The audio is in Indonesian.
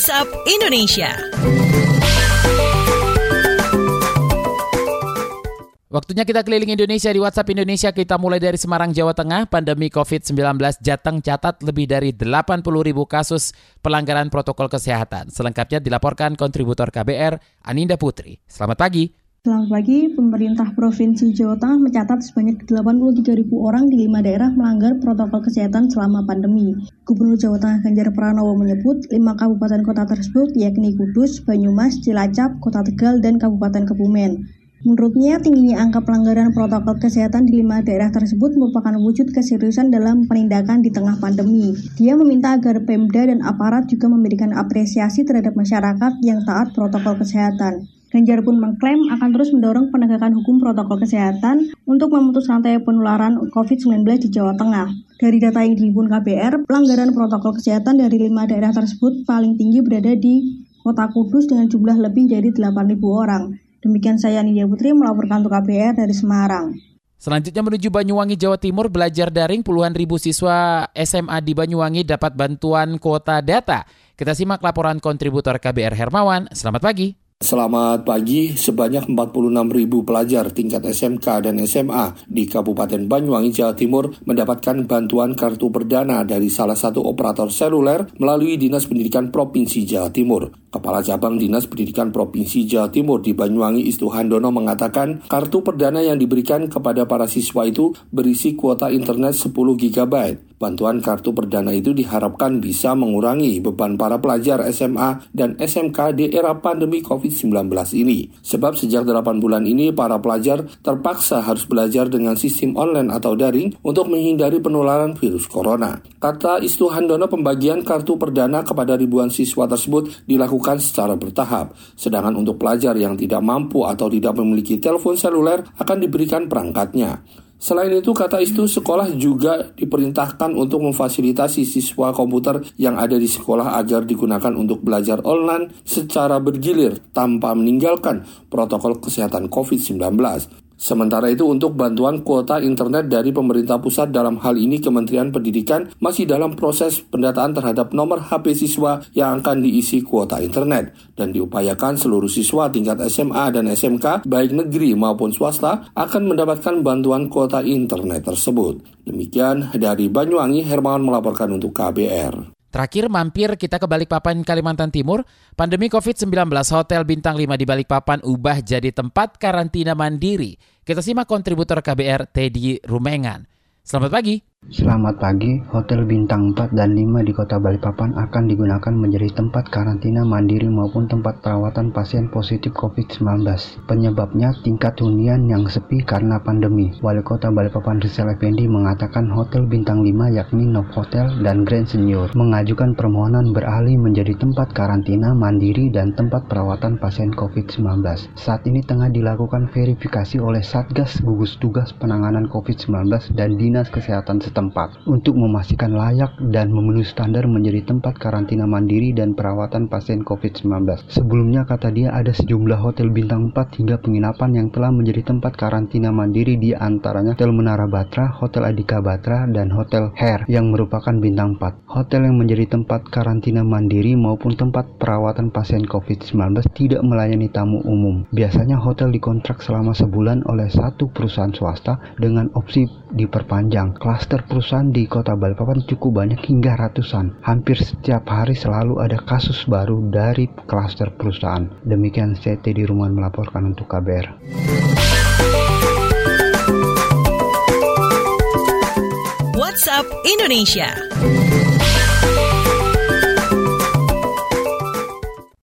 WhatsApp Indonesia. Waktunya kita keliling Indonesia di WhatsApp Indonesia. Kita mulai dari Semarang, Jawa Tengah. Pandemi COVID-19 Jateng catat lebih dari 80 ribu kasus pelanggaran protokol kesehatan. Selengkapnya dilaporkan kontributor KBR, Aninda Putri. Selamat pagi. Selamat pagi, pemerintah Provinsi Jawa Tengah mencatat sebanyak 83 ribu orang di lima daerah melanggar protokol kesehatan selama pandemi. Gubernur Jawa Tengah Ganjar Pranowo menyebut lima kabupaten kota tersebut yakni Kudus, Banyumas, Cilacap, Kota Tegal, dan Kabupaten Kebumen. Menurutnya, tingginya angka pelanggaran protokol kesehatan di lima daerah tersebut merupakan wujud keseriusan dalam penindakan di tengah pandemi. Dia meminta agar Pemda dan aparat juga memberikan apresiasi terhadap masyarakat yang taat protokol kesehatan. Ganjar pun mengklaim akan terus mendorong penegakan hukum protokol kesehatan untuk memutus rantai penularan COVID-19 di Jawa Tengah. Dari data yang dihimpun KBR, pelanggaran protokol kesehatan dari lima daerah tersebut paling tinggi berada di Kota Kudus dengan jumlah lebih dari 8.000 orang. Demikian saya Nidia Putri melaporkan untuk KPR dari Semarang. Selanjutnya menuju Banyuwangi, Jawa Timur, belajar daring puluhan ribu siswa SMA di Banyuwangi dapat bantuan kuota data. Kita simak laporan kontributor KBR Hermawan. Selamat pagi. Selamat pagi, sebanyak 46 ribu pelajar tingkat SMK dan SMA di Kabupaten Banyuwangi, Jawa Timur mendapatkan bantuan kartu perdana dari salah satu operator seluler melalui Dinas Pendidikan Provinsi Jawa Timur. Kepala Cabang Dinas Pendidikan Provinsi Jawa Timur di Banyuwangi Istuhandono mengatakan kartu perdana yang diberikan kepada para siswa itu berisi kuota internet 10 GB. Bantuan kartu perdana itu diharapkan bisa mengurangi beban para pelajar SMA dan SMK di era pandemi COVID-19 ini. Sebab sejak 8 bulan ini para pelajar terpaksa harus belajar dengan sistem online atau daring untuk menghindari penularan virus corona. Kata Istu Handono pembagian kartu perdana kepada ribuan siswa tersebut dilakukan secara bertahap. Sedangkan untuk pelajar yang tidak mampu atau tidak memiliki telepon seluler akan diberikan perangkatnya. Selain itu, kata itu sekolah juga diperintahkan untuk memfasilitasi siswa komputer yang ada di sekolah agar digunakan untuk belajar online secara bergilir tanpa meninggalkan protokol kesehatan COVID-19. Sementara itu untuk bantuan kuota internet dari pemerintah pusat dalam hal ini Kementerian Pendidikan masih dalam proses pendataan terhadap nomor HP siswa yang akan diisi kuota internet dan diupayakan seluruh siswa tingkat SMA dan SMK baik negeri maupun swasta akan mendapatkan bantuan kuota internet tersebut. Demikian dari Banyuwangi Hermawan melaporkan untuk KBR. Terakhir mampir kita ke Balikpapan, Kalimantan Timur. Pandemi COVID-19 Hotel Bintang 5 di Balikpapan ubah jadi tempat karantina mandiri. Kita simak kontributor KBR Teddy Rumengan. Selamat pagi. Selamat pagi, Hotel Bintang 4 dan 5 di Kota Balikpapan akan digunakan menjadi tempat karantina mandiri maupun tempat perawatan pasien positif COVID-19. Penyebabnya tingkat hunian yang sepi karena pandemi. Wali Kota Balikpapan Rizal Effendi mengatakan Hotel Bintang 5 yakni Novotel dan Grand Senior mengajukan permohonan beralih menjadi tempat karantina mandiri dan tempat perawatan pasien COVID-19. Saat ini tengah dilakukan verifikasi oleh Satgas Gugus Tugas Penanganan COVID-19 dan Dinas Kesehatan setempat untuk memastikan layak dan memenuhi standar menjadi tempat karantina mandiri dan perawatan pasien COVID-19. Sebelumnya kata dia ada sejumlah hotel bintang 4 hingga penginapan yang telah menjadi tempat karantina mandiri di antaranya Hotel Menara Batra, Hotel Adika Batra, dan Hotel Hair yang merupakan bintang 4. Hotel yang menjadi tempat karantina mandiri maupun tempat perawatan pasien COVID-19 tidak melayani tamu umum. Biasanya hotel dikontrak selama sebulan oleh satu perusahaan swasta dengan opsi diperpanjang. Klaster perusahaan di kota Balikpapan cukup banyak hingga ratusan. Hampir setiap hari selalu ada kasus baru dari klaster perusahaan. Demikian CT di rumah melaporkan untuk KBR. WhatsApp Indonesia.